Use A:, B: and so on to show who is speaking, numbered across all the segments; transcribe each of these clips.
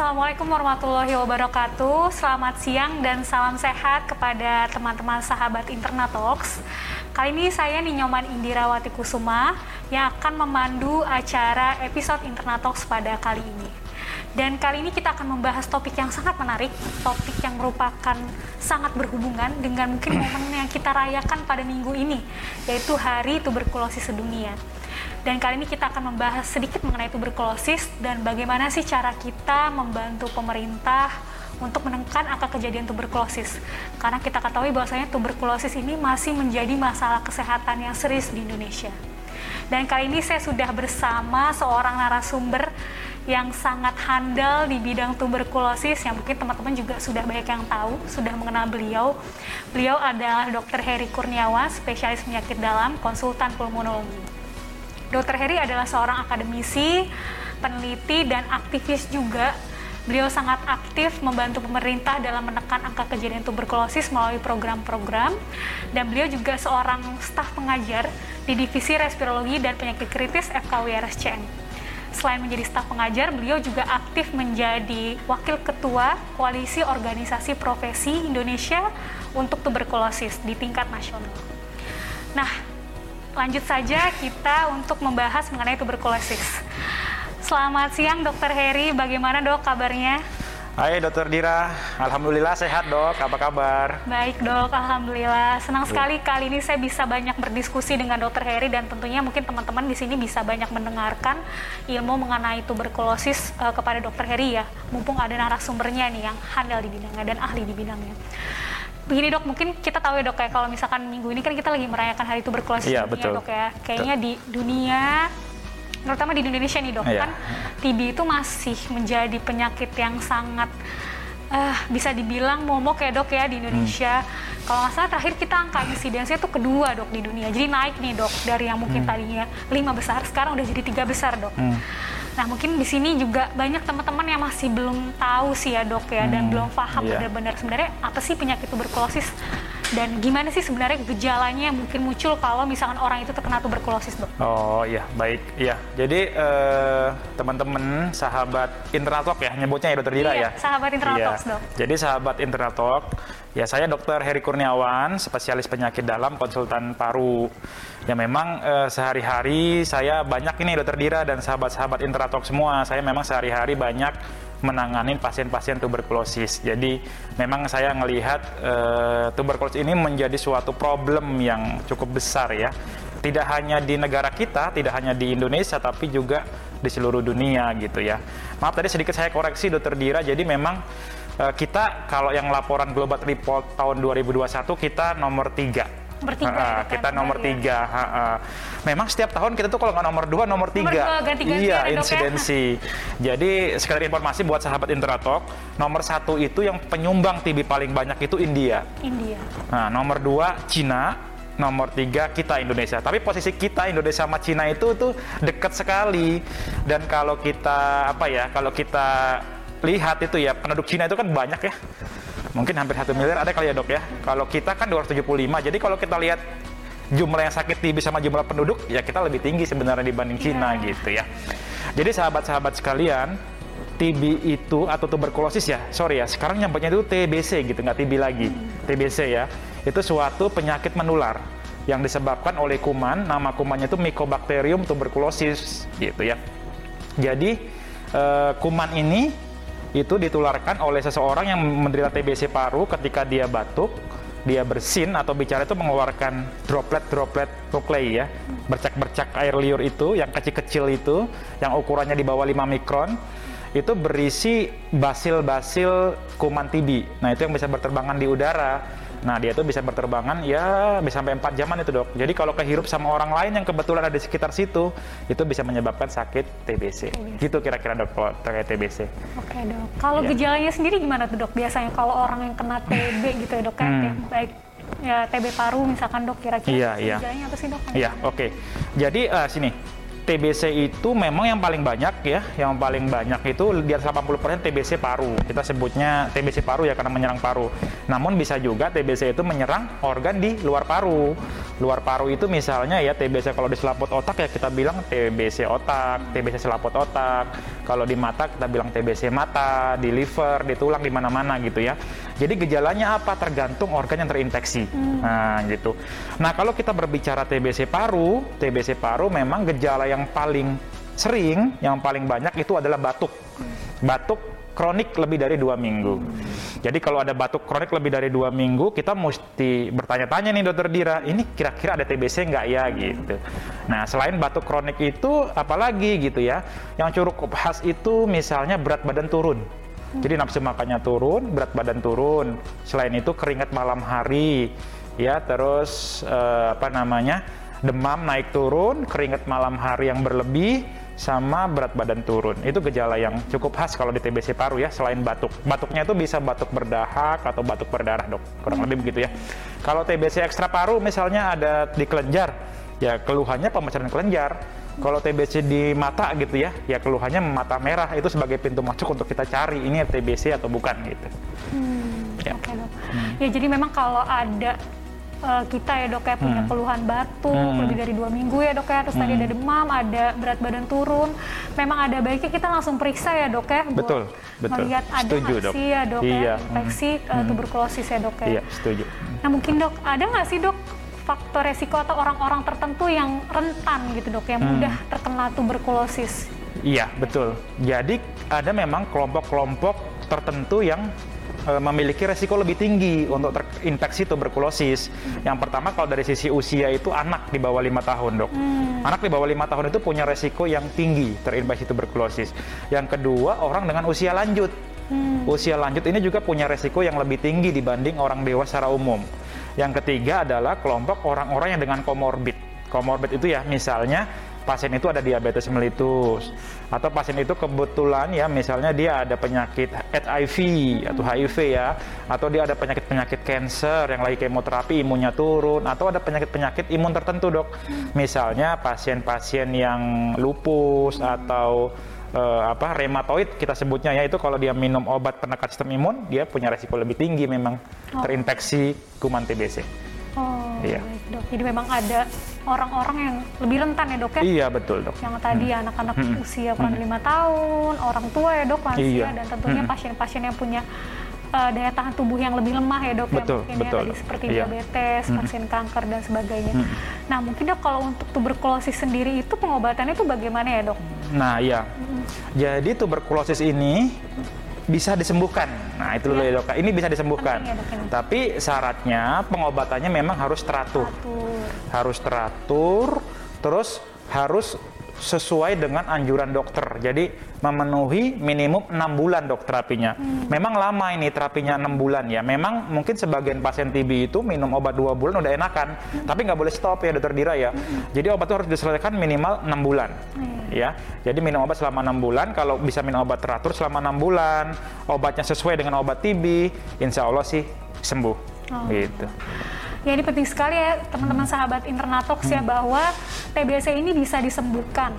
A: Assalamualaikum warahmatullahi wabarakatuh. Selamat siang dan salam sehat kepada teman-teman sahabat Internatox. Kali ini saya Ninyoman Indirawati Kusuma yang akan memandu acara episode Internatox pada kali ini. Dan kali ini kita akan membahas topik yang sangat menarik, topik yang merupakan sangat berhubungan dengan mungkin momen yang kita rayakan pada minggu ini, yaitu Hari Tuberkulosis Sedunia. Dan kali ini kita akan membahas sedikit mengenai tuberkulosis dan bagaimana sih cara kita membantu pemerintah untuk menekan angka kejadian tuberkulosis. Karena kita ketahui bahwasanya tuberkulosis ini masih menjadi masalah kesehatan yang serius di Indonesia. Dan kali ini saya sudah bersama seorang narasumber yang sangat handal di bidang tuberkulosis yang mungkin teman-teman juga sudah banyak yang tahu, sudah mengenal beliau. Beliau adalah Dr. Heri Kurniawan, spesialis penyakit dalam, konsultan pulmonologi. Dr. Heri adalah seorang akademisi, peneliti, dan aktivis juga. Beliau sangat aktif membantu pemerintah dalam menekan angka kejadian tuberkulosis melalui program-program. Dan beliau juga seorang staf pengajar di Divisi Respirologi dan Penyakit Kritis FKWRSCM. Selain menjadi staf pengajar, beliau juga aktif menjadi wakil ketua Koalisi Organisasi Profesi Indonesia untuk Tuberkulosis di tingkat nasional. Nah, lanjut saja kita untuk membahas mengenai tuberkulosis. Selamat siang Dokter Heri, bagaimana dok kabarnya?
B: Hai Dokter Dira, Alhamdulillah sehat dok, apa kabar?
A: Baik dok, Alhamdulillah. Senang sekali kali ini saya bisa banyak berdiskusi dengan Dokter Heri dan tentunya mungkin teman-teman di sini bisa banyak mendengarkan ilmu mengenai tuberkulosis uh, kepada Dokter Heri ya. Mumpung ada narasumbernya nih yang handal di bidangnya dan ahli di bidangnya begini dok, mungkin kita tahu ya dok ya kalau misalkan minggu ini kan kita lagi merayakan Hari Tuberkulosis
B: iya,
A: dunia
B: betul.
A: dok ya. Kayaknya betul. di dunia, terutama di Indonesia nih dok, iya. kan TB itu masih menjadi penyakit yang sangat uh, bisa dibilang momok ya dok ya di Indonesia. Hmm. Kalau nggak salah terakhir kita angka insidensinya itu kedua dok di dunia. Jadi naik nih dok dari yang mungkin hmm. tadinya lima besar sekarang udah jadi tiga besar dok. Hmm. Nah mungkin di sini juga banyak teman-teman yang masih belum tahu sih ya dok ya hmm, dan belum paham yeah. benar-benar sebenarnya apa sih penyakit tuberkulosis dan gimana sih sebenarnya gejalanya mungkin muncul kalau misalkan orang itu terkena tuberkulosis dok?
B: Oh iya baik iya jadi uh, teman-teman sahabat Internatalk ya nyebutnya ya dokter Dira
A: iya,
B: ya?
A: sahabat Internatalk iya. dok.
B: Jadi sahabat Internatalk ya saya dokter Heri Kurniawan spesialis penyakit dalam konsultan paru ya memang uh, sehari-hari saya banyak ini dokter Dira dan sahabat-sahabat Internatalk semua saya memang sehari-hari banyak menangani pasien-pasien tuberkulosis. Jadi memang saya melihat uh, tuberkulosis ini menjadi suatu problem yang cukup besar ya. Tidak hanya di negara kita, tidak hanya di Indonesia, tapi juga di seluruh dunia gitu ya. Maaf tadi sedikit saya koreksi Dokter Dira. Jadi memang kita kalau yang laporan Global Report tahun 2021 kita nomor tiga
A: Bertiga. Ha,
B: ya, kita nomor ya. tiga. Ha, ha. Memang setiap tahun kita tuh kalau nggak nomor dua, nomor tiga.
A: Nomor dua,
B: iya,
A: ya,
B: insidensi. Ya? Jadi sekedar informasi buat sahabat Intratok, nomor satu itu yang penyumbang TB paling banyak itu India.
A: India.
B: Nah, nomor dua Cina, nomor tiga kita Indonesia. Tapi posisi kita Indonesia sama Cina itu tuh dekat sekali. Dan kalau kita apa ya? Kalau kita lihat itu ya penduduk Cina itu kan banyak ya mungkin hampir satu miliar ada kali ya dok ya. Kalau kita kan 275, jadi kalau kita lihat jumlah yang sakit TB sama jumlah penduduk, ya kita lebih tinggi sebenarnya dibanding yeah. Cina gitu ya. Jadi sahabat-sahabat sekalian, TB itu atau tuberkulosis ya, sorry ya, sekarang nyambutnya itu TBC gitu, nggak TB lagi, hmm. TBC ya. Itu suatu penyakit menular yang disebabkan oleh kuman, nama kumannya itu Mycobacterium tuberculosis gitu ya. Jadi uh, kuman ini itu ditularkan oleh seseorang yang menderita TBC paru ketika dia batuk, dia bersin atau bicara itu mengeluarkan droplet-droplet nuklei ya, bercak-bercak air liur itu yang kecil-kecil itu, yang ukurannya di bawah 5 mikron, itu berisi basil-basil kuman TB. Nah, itu yang bisa berterbangan di udara Nah, dia tuh bisa berterbangan ya bisa sampai 4 jaman itu, Dok. Jadi kalau kehirup sama orang lain yang kebetulan ada di sekitar situ, itu bisa menyebabkan sakit TBC. TBC. Gitu kira-kira, Dok, kalau terkait TBC.
A: Oke, Dok. Kalau ya. gejalanya sendiri gimana tuh, Dok? Biasanya kalau orang yang kena TB gitu ya, Dok, kan hmm. ya, baik ya TB paru misalkan, Dok, kira-kira
B: iya, iya.
A: gejalanya apa sih, Dok?
B: Iya, oke. Okay. Jadi uh, sini TBC itu memang yang paling banyak ya, yang paling banyak itu di atas 80% TBC paru. Kita sebutnya TBC paru ya karena menyerang paru. Namun bisa juga TBC itu menyerang organ di luar paru. Luar paru itu misalnya ya TBC kalau di selaput otak ya kita bilang TBC otak, TBC selaput otak. Kalau di mata kita bilang TBC mata, di liver, di tulang, di mana-mana gitu ya. Jadi gejalanya apa? Tergantung organ yang terinfeksi. Nah, gitu. Nah, kalau kita berbicara TBC paru, TBC paru memang gejala yang paling sering, yang paling banyak itu adalah batuk. Batuk kronik lebih dari dua minggu. Jadi kalau ada batuk kronik lebih dari dua minggu, kita mesti bertanya-tanya nih dokter Dira, ini kira-kira ada TBC nggak ya gitu. Nah selain batuk kronik itu, apalagi gitu ya, yang cukup khas itu misalnya berat badan turun. Jadi nafsu makannya turun, berat badan turun. Selain itu keringat malam hari, ya terus eh, apa namanya demam naik turun, keringat malam hari yang berlebih, sama berat badan turun. Itu gejala yang cukup khas kalau di TBC paru ya, selain batuk. Batuknya itu bisa batuk berdahak atau batuk berdarah dok, kurang lebih begitu ya. Kalau TBC ekstra paru misalnya ada di kelenjar, ya keluhannya pemecahan kelenjar. Kalau TBC di mata gitu ya, ya keluhannya mata merah itu sebagai pintu masuk untuk kita cari ini TBC atau bukan gitu.
A: Hmm,
B: Ya.
A: Oke dok. Ya jadi memang kalau ada eh, kita ya dok ya punya
B: Hmm.
A: keluhan batuk
B: Hmm.
A: lebih dari dua minggu ya dok ya, terus tadi
B: Hmm.
A: ada demam, ada berat badan turun, memang ada baiknya kita langsung periksa ya dok ya, buat
B: Betul, betul.
A: melihat ada
B: Setuju,
A: nggak
B: Dok.
A: sih ya dok
B: Iya.
A: ya infeksi eh,
B: Hmm.
A: tuberkulosis ya dok ya.
B: Iya, setuju.
A: Nah mungkin dok, ada nggak sih dok faktor resiko atau orang-orang tertentu yang rentan gitu dok, yang
B: Hmm.
A: mudah terkena tuberkulosis?
B: Iya, betul. Jadi ada memang kelompok-kelompok tertentu yang e, memiliki resiko lebih tinggi untuk terinfeksi tuberkulosis. Yang pertama kalau dari sisi usia itu anak di bawah lima tahun, dok. Anak di bawah lima tahun itu punya resiko yang tinggi terinfeksi tuberkulosis. Yang kedua orang dengan usia lanjut. Usia lanjut ini juga punya resiko yang lebih tinggi dibanding orang dewasa secara umum. Yang ketiga adalah kelompok orang-orang yang dengan komorbid. Komorbid itu ya misalnya pasien itu ada diabetes mellitus atau pasien itu kebetulan ya misalnya dia ada penyakit HIV atau HIV ya atau dia ada penyakit-penyakit cancer yang lagi kemoterapi imunnya turun atau ada penyakit-penyakit imun tertentu dok misalnya pasien-pasien yang lupus atau eh, apa rematoid kita sebutnya ya itu kalau dia minum obat penekan sistem imun dia punya resiko lebih tinggi memang
A: Oh.
B: terinfeksi kuman TBC. Iya.
A: baik dok. Jadi memang ada orang-orang yang lebih rentan ya dok ya?
B: Iya betul dok.
A: Yang tadi anak-anak
B: Hmm.
A: usia kurang lima tahun, orang tua ya dok lansia,
B: Iya.
A: dan tentunya
B: Hmm.
A: pasien-pasien yang punya uh, daya tahan tubuh yang lebih lemah ya dok
B: Betul,
A: ya mungkin
B: betul,
A: ya tadi seperti
B: Iya.
A: diabetes,
B: Hmm.
A: pasien kanker dan sebagainya.
B: Hmm.
A: Nah mungkin dok kalau untuk tuberkulosis sendiri itu pengobatannya itu bagaimana ya dok?
B: Nah iya. Jadi tuberkulosis ini bisa disembuhkan. Nah itu
A: Iya.
B: ya dok. Ini bisa disembuhkan.
A: Penting ya, dok, ini.
B: Tapi syaratnya pengobatannya memang harus teratur.
A: Atur.
B: harus teratur, terus harus sesuai dengan anjuran dokter. Jadi memenuhi minimum enam bulan dok terapinya. Memang lama ini terapinya enam bulan ya. Memang mungkin sebagian pasien TB itu minum obat dua bulan udah enakan, tapi nggak boleh stop ya dokter Dira ya. Jadi obat itu harus diselesaikan minimal enam bulan. Ya, jadi minum obat selama enam bulan. Kalau bisa minum obat teratur selama enam bulan, obatnya sesuai dengan obat TB, insya Allah sih sembuh.
A: Oh.
B: Gitu.
A: Ya ini penting sekali ya teman-teman sahabat Internatox
B: Hmm.
A: ya bahwa TBC ini bisa disembuhkan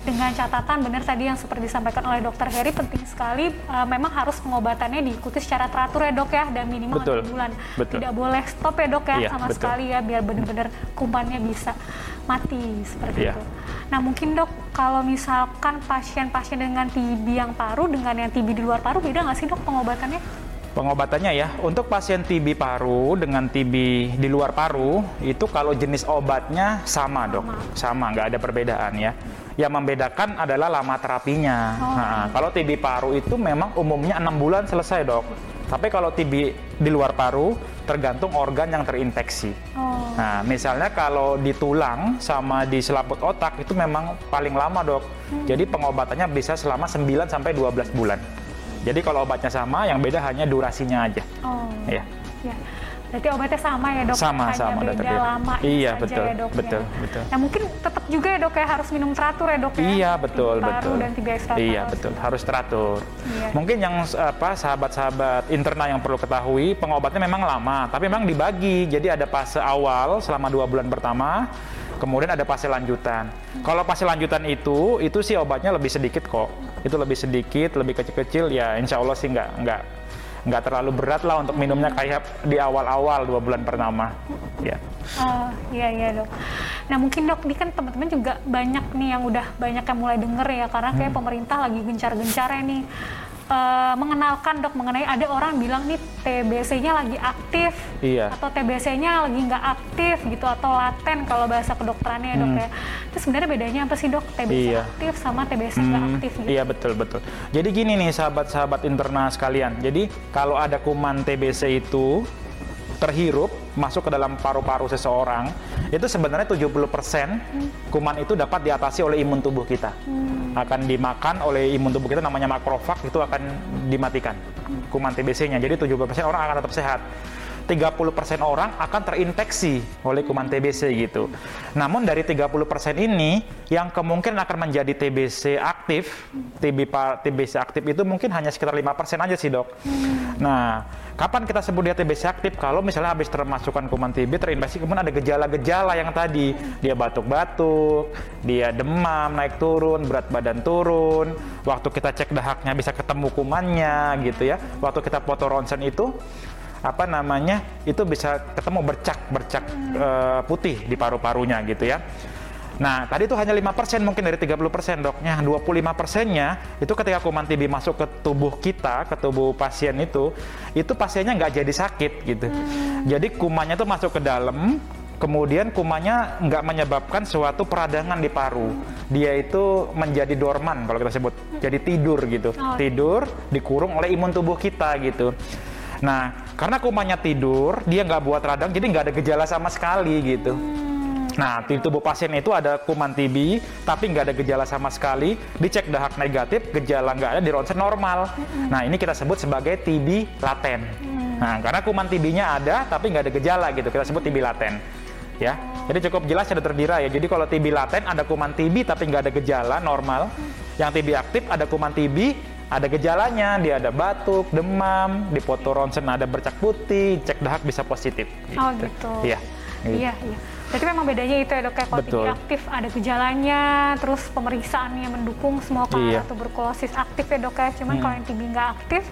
A: dengan catatan benar tadi yang seperti disampaikan oleh Dokter Heri penting sekali uh, memang harus pengobatannya diikuti secara teratur ya dok ya dan minimal
B: Betul,
A: 6 bulan
B: betul.
A: tidak boleh stop ya dok ya
B: Iya,
A: sama
B: betul.
A: sekali ya biar benar-benar kumannya bisa mati seperti
B: Iya.
A: itu. Nah mungkin dok kalau misalkan pasien-pasien dengan TB yang paru dengan yang TB di luar paru beda nggak sih dok pengobatannya?
B: Pengobatannya ya, untuk pasien TB paru dengan TB di luar paru, itu kalau jenis obatnya sama dok, sama, nggak ada perbedaan ya. Yang membedakan adalah lama terapinya.
A: Oh.
B: Nah, kalau TB paru itu memang umumnya enam bulan selesai dok. Tapi kalau TB di luar paru, tergantung organ yang terinfeksi.
A: Oh.
B: Nah, misalnya kalau di tulang sama di selaput otak itu memang paling lama, Dok. Jadi pengobatannya bisa selama 9 sampai 12 bulan. Jadi kalau obatnya sama, yang beda hanya durasinya aja.
A: Oh.
B: Iya.
A: Ya. Berarti obatnya sama ya dok?
B: Sama,
A: Hanya
B: sama,
A: beda
B: Dokter
A: lama
B: Iya,
A: saja
B: betul,
A: ya dok
B: betul,
A: ya.
B: betul.
A: Nah mungkin tetap juga ya dok ya harus minum teratur ya dok ya?
B: Iya, betul,
A: paru
B: betul.
A: dan TB ekstra
B: Iya, betul. Harus teratur.
A: Iya.
B: Mungkin yang apa sahabat-sahabat internal yang perlu ketahui, pengobatannya memang lama, tapi memang dibagi. Jadi ada fase awal selama dua bulan pertama, Kemudian ada fase lanjutan. Kalau fase lanjutan itu, itu sih obatnya lebih sedikit kok. Itu lebih sedikit, lebih kecil-kecil ya insya Allah sih nggak nggak nggak terlalu berat lah untuk minumnya kayak di awal-awal dua bulan pertama. Ya.
A: Oh iya iya dok. Nah mungkin dok, ini kan teman-teman juga banyak nih yang udah banyak yang mulai denger ya karena kayak
B: Hmm.
A: pemerintah lagi gencar-gencarnya nih eh, mengenalkan dok mengenai ada orang bilang nih TBC-nya lagi aktif
B: Iya.
A: atau TBC-nya lagi nggak aktif gitu atau laten kalau bahasa kedokterannya ya dok ya. Itu sebenarnya bedanya apa sih dok TBC
B: Hmm. Iya.
A: aktif sama TBC nggak
B: Hmm,
A: aktif gitu?
B: Iya betul betul. Jadi gini nih sahabat-sahabat internal sekalian. Jadi kalau ada kuman TBC itu terhirup masuk ke dalam paru-paru seseorang, itu sebenarnya 70% kuman itu dapat diatasi oleh imun tubuh kita. Akan dimakan oleh imun tubuh kita namanya makrofag itu akan dimatikan kuman TBC-nya. Jadi 70% orang akan tetap sehat. 30% orang akan terinfeksi oleh kuman TBC gitu. Namun dari 30% ini yang kemungkinan akan menjadi TBC aktif, TBC aktif itu mungkin hanya sekitar 5% aja sih, Dok. Nah, kapan kita sebut dia TBC aktif? Kalau misalnya habis termasukkan kuman TB terinfeksi kemudian ada gejala-gejala yang tadi, dia batuk-batuk, dia demam, naik turun, berat badan turun, waktu kita cek dahaknya bisa ketemu kumannya gitu ya. Waktu kita foto ronsen itu apa namanya itu bisa ketemu bercak-bercak eh, putih di paru-parunya gitu ya. Nah, tadi itu hanya 5% mungkin dari 30% doknya. 25%-nya itu ketika kuman TB masuk ke tubuh kita, ke tubuh pasien itu, itu pasiennya nggak jadi sakit gitu. Jadi kumannya itu masuk ke dalam, kemudian kumannya nggak menyebabkan suatu peradangan di paru. Dia itu menjadi dorman kalau kita sebut, jadi tidur gitu.
A: Oh.
B: Tidur dikurung oleh imun tubuh kita gitu. Nah, karena kumannya tidur, dia nggak buat radang, jadi nggak ada gejala sama sekali gitu. Nah, di tubuh pasien itu ada kuman TB, tapi nggak ada gejala sama sekali. Dicek dahak negatif, gejala nggak ada, di ronsen normal. Nah, ini kita sebut sebagai TB laten. Nah, karena kuman TB-nya ada, tapi nggak ada gejala gitu, kita sebut TB laten. Ya, jadi cukup jelas ya Dr. Dira ya. Jadi kalau TB laten ada kuman TB tapi nggak ada gejala normal. Yang TB aktif ada kuman TB, ada gejalanya, dia ada batuk, demam, di foto ronsen ada bercak putih, cek dahak bisa positif.
A: Oh gitu.
B: Iya. gitu.
A: Iya, iya. Berarti memang bedanya itu ya dok, kayak kalau
B: Betul.
A: TB aktif ada gejalanya, terus pemeriksaannya mendukung semua kalau
B: Iya.
A: tuberkulosis aktif ya dok ya. Cuman
B: Hmm.
A: kalau yang TB nggak aktif,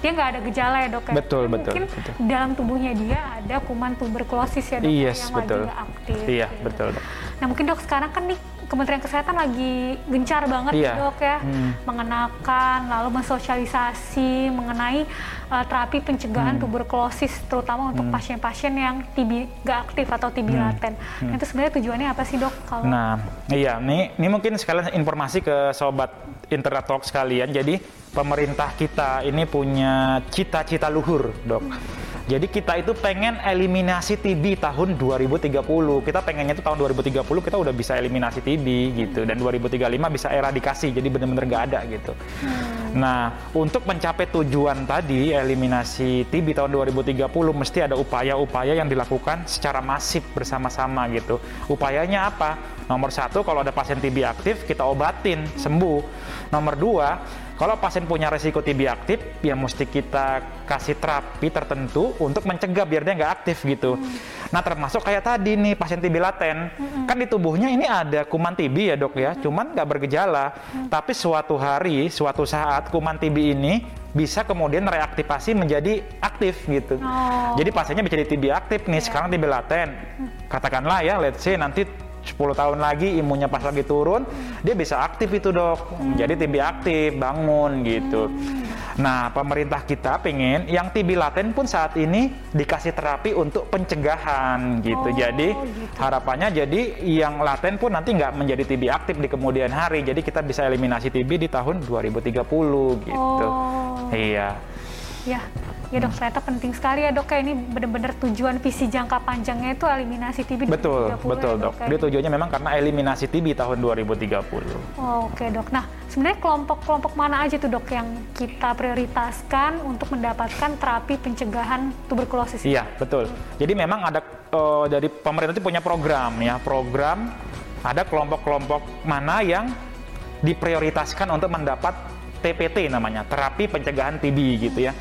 A: dia nggak ada gejala ya dok ya.
B: Betul,
A: Tapi
B: betul,
A: Mungkin
B: betul.
A: dalam tubuhnya dia ada kuman tuberkulosis ya dok
B: Yes,
A: yang
B: betul.
A: lagi nggak aktif.
B: Iya,
A: gitu.
B: betul, Dok.
A: Nah mungkin dok sekarang kan nih Kementerian Kesehatan lagi gencar banget
B: Iya.
A: dok ya,
B: Hmm.
A: mengenakan lalu mensosialisasi mengenai uh, terapi pencegahan
B: Hmm.
A: tuberkulosis terutama untuk pasien-pasien yang TB nggak aktif atau TB laten. Nah, itu sebenarnya tujuannya apa sih dok? Kalau
B: Hmm. Nah, iya, ini, ini mungkin sekalian informasi ke sobat Internet Talk sekalian. Jadi, pemerintah kita ini punya cita-cita luhur, dok. Jadi kita itu pengen eliminasi TB tahun 2030. Kita pengennya itu tahun 2030 kita udah bisa eliminasi TB gitu. Dan 2035 bisa eradikasi, jadi benar-benar nggak ada gitu. Nah, untuk mencapai tujuan tadi, eliminasi TB tahun 2030, mesti ada upaya-upaya yang dilakukan secara masif bersama-sama gitu. Upayanya apa? Nomor satu, kalau ada pasien TB aktif, kita obatin, sembuh. Nomor dua, kalau pasien punya resiko TB aktif, ya mesti kita kasih terapi tertentu untuk mencegah biar dia nggak aktif gitu. Nah, termasuk kayak tadi nih, pasien TB laten. Kan di tubuhnya ini ada kuman TB ya dok ya, cuman nggak bergejala. Tapi suatu hari, suatu saat kuman TB ini bisa kemudian reaktivasi menjadi aktif gitu.
A: Oh.
B: Jadi pasiennya bisa jadi TB aktif nih, sekarang TB laten. Katakanlah ya, let's say nanti 10 tahun lagi imunnya pas lagi turun, dia bisa aktif itu dok. Jadi TB aktif, bangun gitu. Nah, pemerintah kita pengen yang TB laten pun saat ini dikasih terapi untuk pencegahan gitu.
A: Oh,
B: jadi
A: gitu.
B: harapannya jadi yang laten pun nanti nggak menjadi TB aktif di kemudian hari. Jadi kita bisa eliminasi TB di tahun 2030 gitu.
A: Oh.
B: Iya.
A: Ya, ya dok, ternyata penting sekali ya dok. Kayak ini benar-benar tujuan visi jangka panjangnya itu eliminasi TB
B: Betul,
A: 2030
B: betul
A: ya,
B: dok.
A: ya.
B: Dia tujuannya memang karena eliminasi TB tahun 2030.
A: Oh, Oke dok. Nah, sebenarnya kelompok-kelompok mana aja tuh dok yang kita prioritaskan untuk mendapatkan terapi pencegahan tuberkulosis?
B: Iya, betul. Jadi memang ada eh, dari pemerintah itu punya program ya, program ada kelompok-kelompok mana yang diprioritaskan untuk mendapat TPT namanya, terapi pencegahan TB gitu ya.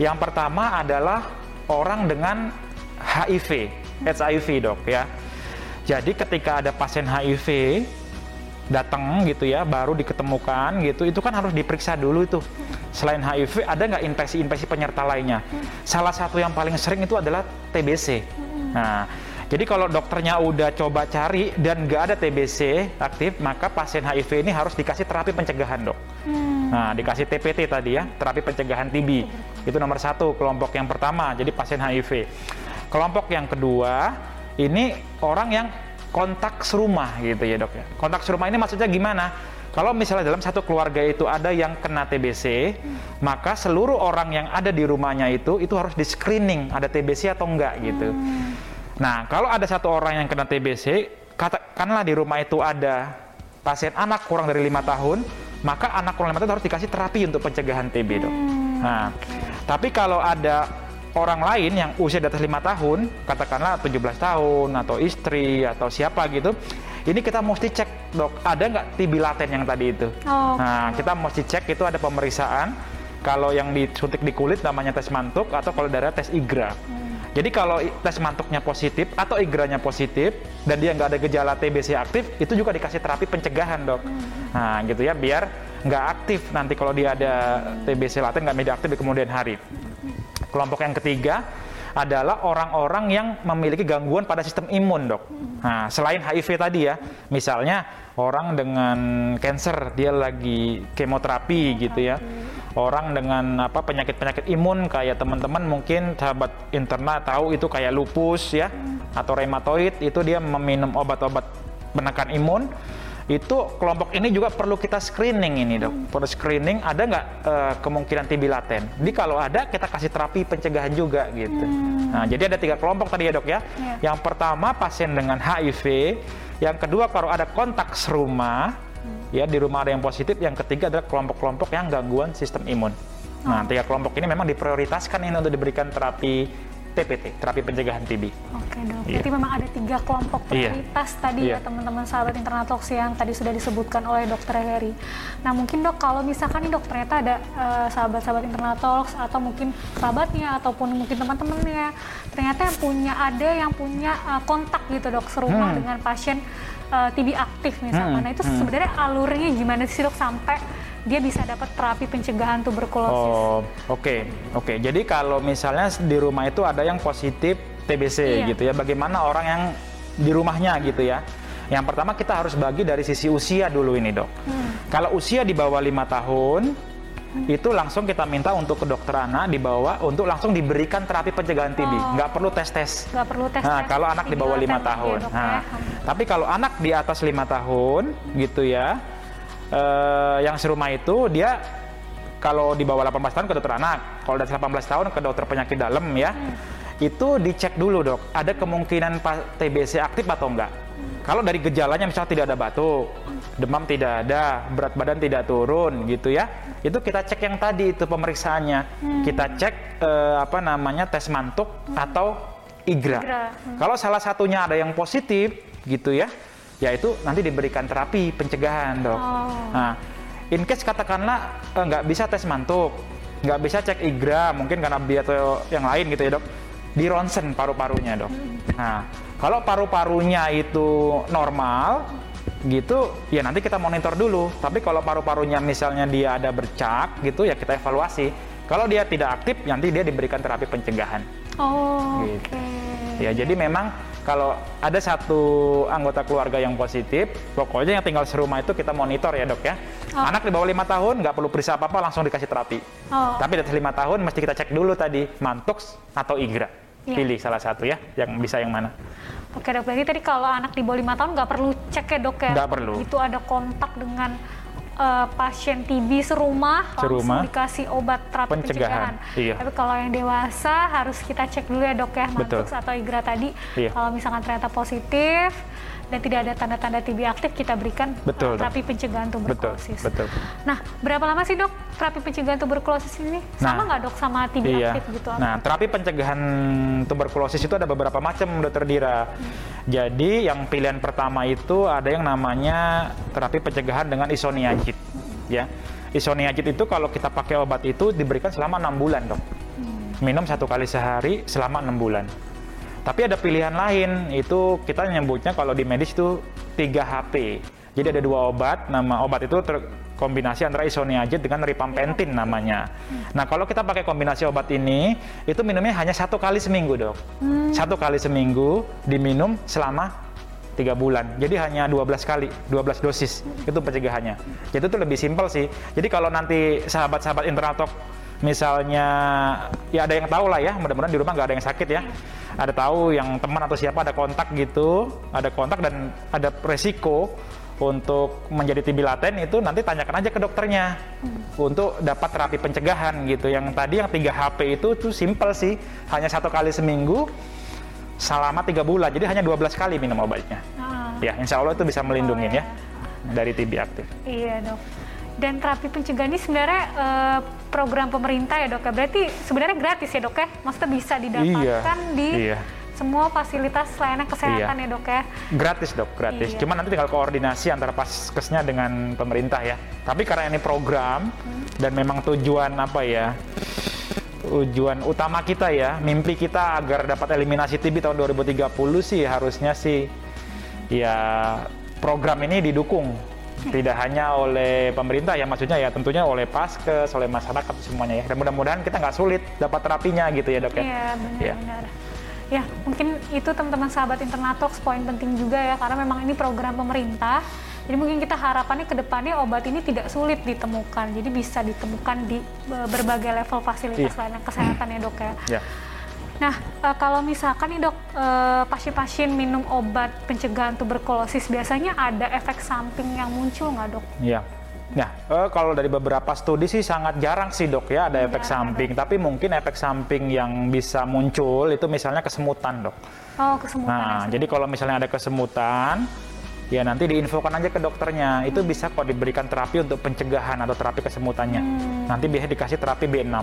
B: Yang pertama adalah orang dengan HIV, HIV dok ya. Jadi ketika ada pasien HIV datang gitu ya, baru diketemukan gitu, itu kan harus diperiksa dulu itu. Selain HIV, ada nggak infeksi-infeksi penyerta lainnya? Salah satu yang paling sering itu adalah TBC. Nah, jadi kalau dokternya udah coba cari dan nggak ada TBC aktif, maka pasien HIV ini harus dikasih terapi pencegahan dok. Nah, dikasih TPT tadi ya, terapi pencegahan TB. Itu nomor satu, kelompok yang pertama, jadi pasien HIV. Kelompok yang kedua, ini orang yang kontak serumah gitu ya dok ya. Kontak serumah ini maksudnya gimana? Kalau misalnya dalam satu keluarga itu ada yang kena TBC, maka seluruh orang yang ada di rumahnya itu itu harus di screening ada TBC atau enggak gitu. Nah, kalau ada satu orang yang kena TBC, katakanlah di rumah itu ada pasien anak kurang dari lima tahun, maka anak kurang lima tahun harus dikasih terapi untuk pencegahan TB dok. Nah, tapi kalau ada orang lain yang usia di atas lima tahun, katakanlah 17 tahun atau istri atau siapa gitu, ini kita mesti cek dok, ada nggak TB laten yang tadi itu.
A: Oh,
B: Nah, kita mesti cek itu ada pemeriksaan. Kalau yang disuntik di kulit namanya tes mantuk atau kalau darah tes IGRA. Jadi kalau tes mantuknya positif atau IGRA-nya positif dan dia nggak ada gejala TBC aktif, itu juga dikasih terapi pencegahan dok. Nah gitu ya, biar nggak aktif nanti kalau dia ada TBC laten nggak menjadi aktif di kemudian hari. Kelompok yang ketiga adalah orang-orang yang memiliki gangguan pada sistem imun, dok. Nah, selain HIV tadi ya, misalnya orang dengan cancer dia lagi kemoterapi gitu ya. Orang dengan apa penyakit-penyakit imun kayak teman-teman mungkin sahabat interna tahu itu kayak lupus ya atau rheumatoid itu dia meminum obat-obat menekan imun itu kelompok ini juga perlu kita screening ini dok. Perlu screening ada nggak eh, kemungkinan TB laten? Jadi kalau ada kita kasih terapi pencegahan juga gitu. Nah jadi ada tiga kelompok tadi ya dok ya.
A: Iya.
B: Yang pertama pasien dengan HIV, yang kedua kalau ada kontak serumah, ya di rumah ada yang positif, yang ketiga adalah kelompok-kelompok yang gangguan sistem imun. Nah tiga kelompok ini memang diprioritaskan ini untuk diberikan terapi TPT, terapi pencegahan TB.
A: Oke dok,
B: Iya.
A: berarti memang ada tiga kelompok
B: Iya.
A: prioritas tadi
B: Iya.
A: ya teman-teman sahabat Internatox yang tadi sudah disebutkan oleh dokter Heri. Nah mungkin dok kalau misalkan nih dok ternyata ada eh, sahabat-sahabat Internatox atau mungkin sahabatnya ataupun mungkin teman-temannya ternyata yang punya ada yang punya eh, kontak gitu dok serumah
B: Hmm.
A: dengan pasien eh, TB aktif misalkan.
B: Hmm,
A: Nah itu
B: hmm.
A: sebenarnya alurnya gimana sih dok sampai dia bisa dapat terapi pencegahan tuberkulosis?
B: Oh, oke, oke. Jadi kalau misalnya di rumah itu ada yang positif TBC
A: Iya.
B: gitu ya, bagaimana orang yang di rumahnya gitu ya? Yang pertama kita harus bagi dari sisi usia dulu ini dok.
A: Hmm.
B: Kalau usia di bawah lima tahun, itu langsung kita minta untuk ke dokter anak dibawa untuk langsung diberikan terapi pencegahan TB,
A: Oh.
B: nggak perlu tes tes.
A: Nggak perlu tes.
B: Nah, kalau anak di bawah lima tahun. Nah, tapi kalau anak di atas lima tahun, gitu ya, eh, yang serumah itu dia kalau di bawah 18 tahun ke dokter anak, kalau atas 18 tahun ke dokter penyakit dalam ya, itu dicek dulu dok, ada kemungkinan TBC aktif atau enggak. Kalau dari gejalanya misalnya tidak ada batuk, demam tidak ada, berat badan tidak turun gitu ya, itu kita cek yang tadi itu pemeriksaannya, kita cek eh, apa namanya tes mantuk atau IGRA.
A: IGRA,
B: Kalau salah satunya ada yang positif gitu ya, yaitu nanti diberikan terapi pencegahan dok.
A: Oh.
B: Nah, in case katakanlah eh, nggak bisa tes mantuk, nggak bisa cek IGRA, mungkin karena biaya atau yang lain gitu ya dok, di ronsen paru-parunya dok. Nah, kalau paru-parunya itu normal, gitu, ya nanti kita monitor dulu. Tapi kalau paru-parunya misalnya dia ada bercak, gitu, ya kita evaluasi. Kalau dia tidak aktif, nanti dia diberikan terapi pencegahan.
A: Oh,
B: Gitu.
A: oke.
B: Ya, jadi memang kalau ada satu anggota keluarga yang positif, pokoknya yang tinggal serumah itu kita monitor ya dok ya.
A: Oh.
B: Anak di bawah lima tahun nggak perlu periksa apa-apa langsung dikasih terapi.
A: Oh.
B: Tapi di atas lima tahun mesti kita cek dulu tadi mantux atau igra.
A: Iya.
B: Pilih salah satu ya, yang bisa yang mana.
A: Oke dok, berarti tadi kalau anak di bawah lima tahun nggak perlu cek ya dok ya?
B: Nggak perlu.
A: Itu ada kontak dengan eh, pasien TB serumah,
B: Serumah.
A: langsung dikasih obat terapi pencegahan.
B: Pencegahan, iya.
A: Tapi kalau yang dewasa harus kita cek dulu ya dok ya,
B: Betul.
A: Mantux atau IGRA tadi.
B: Iya.
A: Kalau misalkan ternyata positif dan tidak ada tanda-tanda TB aktif, kita berikan
B: Betul,
A: terapi pencegahan
B: Betul,
A: tuberkulosis.
B: betul.
A: Nah, berapa lama sih dok terapi pencegahan tuberkulosis ini? Sama
B: Nah,
A: nggak dok sama TB
B: Iya.
A: aktif gitu?
B: Nah, terapi pencegahan tuberkulosis itu ada beberapa macam, Dokter Dira. Jadi, yang pilihan pertama itu ada yang namanya terapi pencegahan dengan isoniazid, ya. Isoniazid itu kalau kita pakai obat itu diberikan selama enam bulan, dok. Minum satu kali sehari selama enam bulan. Tapi ada pilihan lain, itu kita nyebutnya kalau di medis itu 3HP. Jadi ada dua obat, nama obat itu kombinasi antara isoniazid dengan ripampentin namanya. Nah kalau kita pakai kombinasi obat ini, itu minumnya hanya satu kali seminggu dok. Hmm. Satu kali seminggu diminum selama tiga bulan. Jadi hanya 12 kali, 12 dosis itu pencegahannya. Jadi itu lebih simpel sih. Jadi kalau nanti sahabat-sahabat internatok misalnya ya ada yang tahu lah ya mudah-mudahan di rumah nggak ada yang sakit ya ada tahu yang teman atau siapa ada kontak gitu ada kontak dan ada resiko untuk menjadi TB laten itu nanti tanyakan aja ke dokternya hmm. untuk dapat terapi pencegahan gitu yang tadi yang 3 HP itu tuh simple sih hanya satu kali seminggu selama tiga bulan jadi hanya 12 kali minum obatnya ah. ya insya Allah itu bisa melindungi oh, ya. ya dari TB aktif
A: iya dok dan terapi pencegahan ini sebenarnya uh, program pemerintah ya dok ya berarti sebenarnya gratis ya dok ya maksudnya bisa didapatkan iya, di iya. semua fasilitas layanan kesehatan iya. ya dok ya
B: gratis dok gratis iya. cuma nanti tinggal koordinasi antara paskesnya dengan pemerintah ya tapi karena ini program hmm. dan memang tujuan apa ya tujuan utama kita ya mimpi kita agar dapat eliminasi TB tahun 2030 sih harusnya sih ya program ini didukung tidak hanya oleh pemerintah ya maksudnya ya tentunya oleh paskes oleh masyarakat semuanya ya. Dan mudah-mudahan kita nggak sulit dapat terapinya gitu ya dok ya?
A: Iya benar-benar ya. ya mungkin itu teman-teman sahabat internatox poin penting juga ya karena memang ini program pemerintah. Jadi mungkin kita harapannya ke depannya obat ini tidak sulit ditemukan. Jadi bisa ditemukan di berbagai level fasilitas iya. layanan kesehatan ya dok ya, ya Nah, e, kalau misalkan nih dok, e, pasien-pasien minum obat pencegahan tuberkulosis biasanya ada efek samping yang muncul nggak dok?
B: Iya. Nah, e, kalau dari beberapa studi sih sangat jarang sih dok ya ada efek samping. Tapi mungkin efek samping yang bisa muncul itu misalnya kesemutan dok.
A: Oh, kesemutan.
B: Nah, ya, jadi kalau misalnya ada kesemutan, ya nanti diinfokan aja ke dokternya. Hmm. Itu bisa kok diberikan terapi untuk pencegahan atau terapi kesemutannya. Hmm. Nanti biasanya dikasih terapi B6.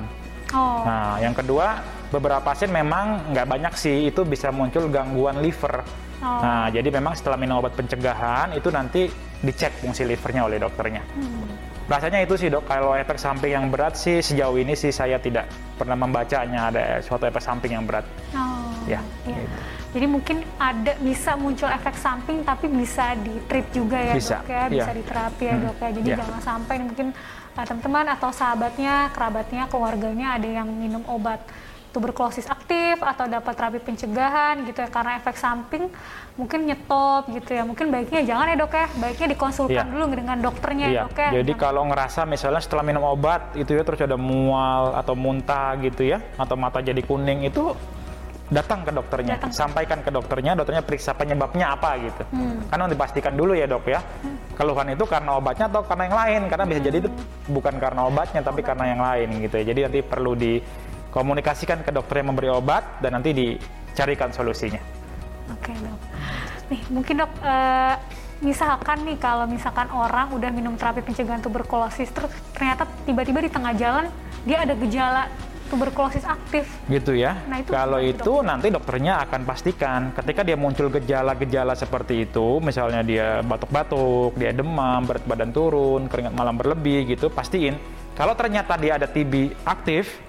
B: Oh. Nah, yang kedua beberapa pasien memang nggak banyak sih itu bisa muncul gangguan liver. Oh. Nah, jadi memang setelah minum obat pencegahan itu nanti dicek fungsi livernya oleh dokternya. Hmm. Rasanya itu sih dok, kalau efek samping yang berat sih sejauh ini sih saya tidak pernah membacanya ada suatu efek samping yang berat.
A: Oh, ya. Iya. Gitu. Jadi mungkin ada bisa muncul efek samping tapi bisa di treat juga ya bisa. dok ya, bisa ya. diterapi ya hmm. dok ya. Jadi ya. jangan sampai mungkin teman-teman atau sahabatnya, kerabatnya, keluarganya ada yang minum obat tuberkulosis aktif atau dapat terapi pencegahan gitu ya karena efek samping mungkin nyetop gitu ya mungkin baiknya jangan ya dok ya baiknya dikonsulkan ya. dulu dengan dokternya
B: ya.
A: dok ya
B: jadi kalau ngerasa misalnya setelah minum obat itu ya terus ada mual atau muntah gitu ya atau mata jadi kuning itu datang ke dokternya datang. sampaikan ke dokternya dokternya periksa penyebabnya apa gitu hmm. karena dipastikan dulu ya dok ya hmm. keluhan itu karena obatnya atau karena yang lain karena bisa hmm. jadi itu bukan karena obatnya tapi karena yang lain gitu ya jadi nanti perlu di komunikasikan ke dokter yang memberi obat dan nanti dicarikan solusinya.
A: Oke dok. Nih mungkin dok, uh, misalkan nih kalau misalkan orang udah minum terapi pencegahan tuberkulosis terus ternyata tiba-tiba di tengah jalan dia ada gejala tuberkulosis aktif.
B: Gitu ya. Nah, itu Kalau itu dok? nanti dokternya akan pastikan ketika dia muncul gejala-gejala seperti itu, misalnya dia batuk-batuk, dia demam, berat badan turun, keringat malam berlebih gitu, pastiin kalau ternyata dia ada TB aktif,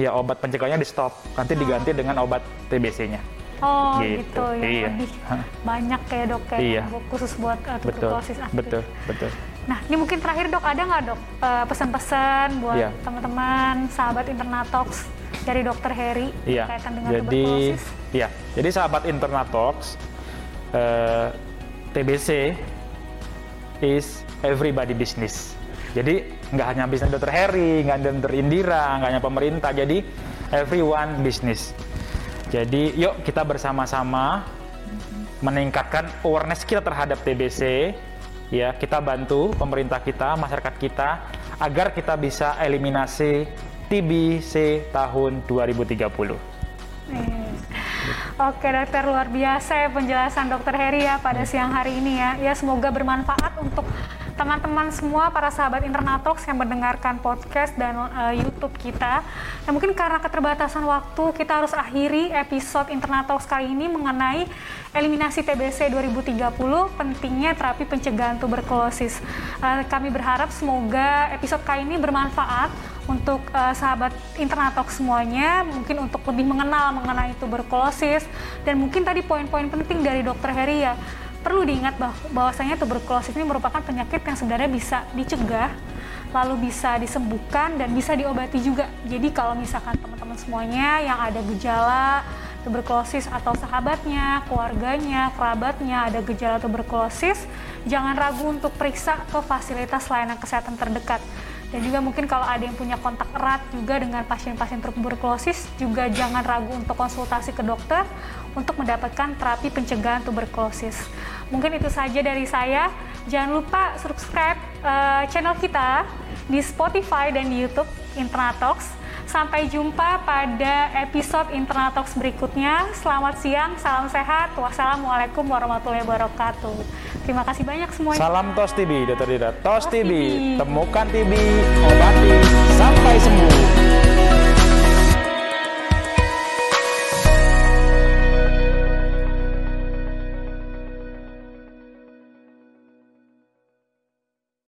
B: ya obat pencegahannya di stop nanti diganti dengan obat TBC-nya
A: Oh gitu, gitu ya iya. lebih banyak kayak dok kayak iya. khusus buat uh, tuberkulosis
B: aktif. Betul, betul.
A: Nah ini mungkin terakhir dok ada nggak dok uh, pesan-pesan buat iya. teman-teman sahabat Internatox dari dokter Heri
B: iya. kaitan dengan jadi, tuberkulosis? Iya, jadi sahabat Internatox uh, TBC is everybody business. Jadi nggak hanya bisnis dokter Harry, nggak hanya dokter Indira, nggak hanya pemerintah. Jadi everyone bisnis. Jadi yuk kita bersama-sama meningkatkan awareness kita terhadap TBC. Ya, kita bantu pemerintah kita, masyarakat kita agar kita bisa eliminasi TBC tahun 2030.
A: Oke dokter luar biasa ya penjelasan dokter Heri ya pada siang hari ini ya. Ya semoga bermanfaat untuk teman-teman semua para sahabat Internatox yang mendengarkan podcast dan uh, YouTube kita. Dan mungkin karena keterbatasan waktu kita harus akhiri episode Internatox kali ini mengenai eliminasi TBC 2030 pentingnya terapi pencegahan tuberkulosis. Uh, kami berharap semoga episode kali ini bermanfaat untuk uh, sahabat internatok semuanya mungkin untuk lebih mengenal mengenai tuberkulosis dan mungkin tadi poin-poin penting dari dokter Heri ya perlu diingat bahwa bahwasanya tuberkulosis ini merupakan penyakit yang sebenarnya bisa dicegah lalu bisa disembuhkan dan bisa diobati juga jadi kalau misalkan teman-teman semuanya yang ada gejala tuberkulosis atau sahabatnya, keluarganya, kerabatnya ada gejala tuberkulosis, jangan ragu untuk periksa ke fasilitas layanan kesehatan terdekat. Dan juga mungkin kalau ada yang punya kontak erat juga dengan pasien-pasien tuberkulosis, juga jangan ragu untuk konsultasi ke dokter untuk mendapatkan terapi pencegahan tuberkulosis. Mungkin itu saja dari saya. Jangan lupa subscribe uh, channel kita di Spotify dan di YouTube Internatox Sampai jumpa pada episode Internal Talks berikutnya. Selamat siang, salam sehat. Wassalamualaikum warahmatullahi wabarakatuh. Terima kasih banyak semuanya.
B: Salam Tos TV, Dr. Dida. Tos, Tos TV. TV, temukan TB, obati sampai sembuh.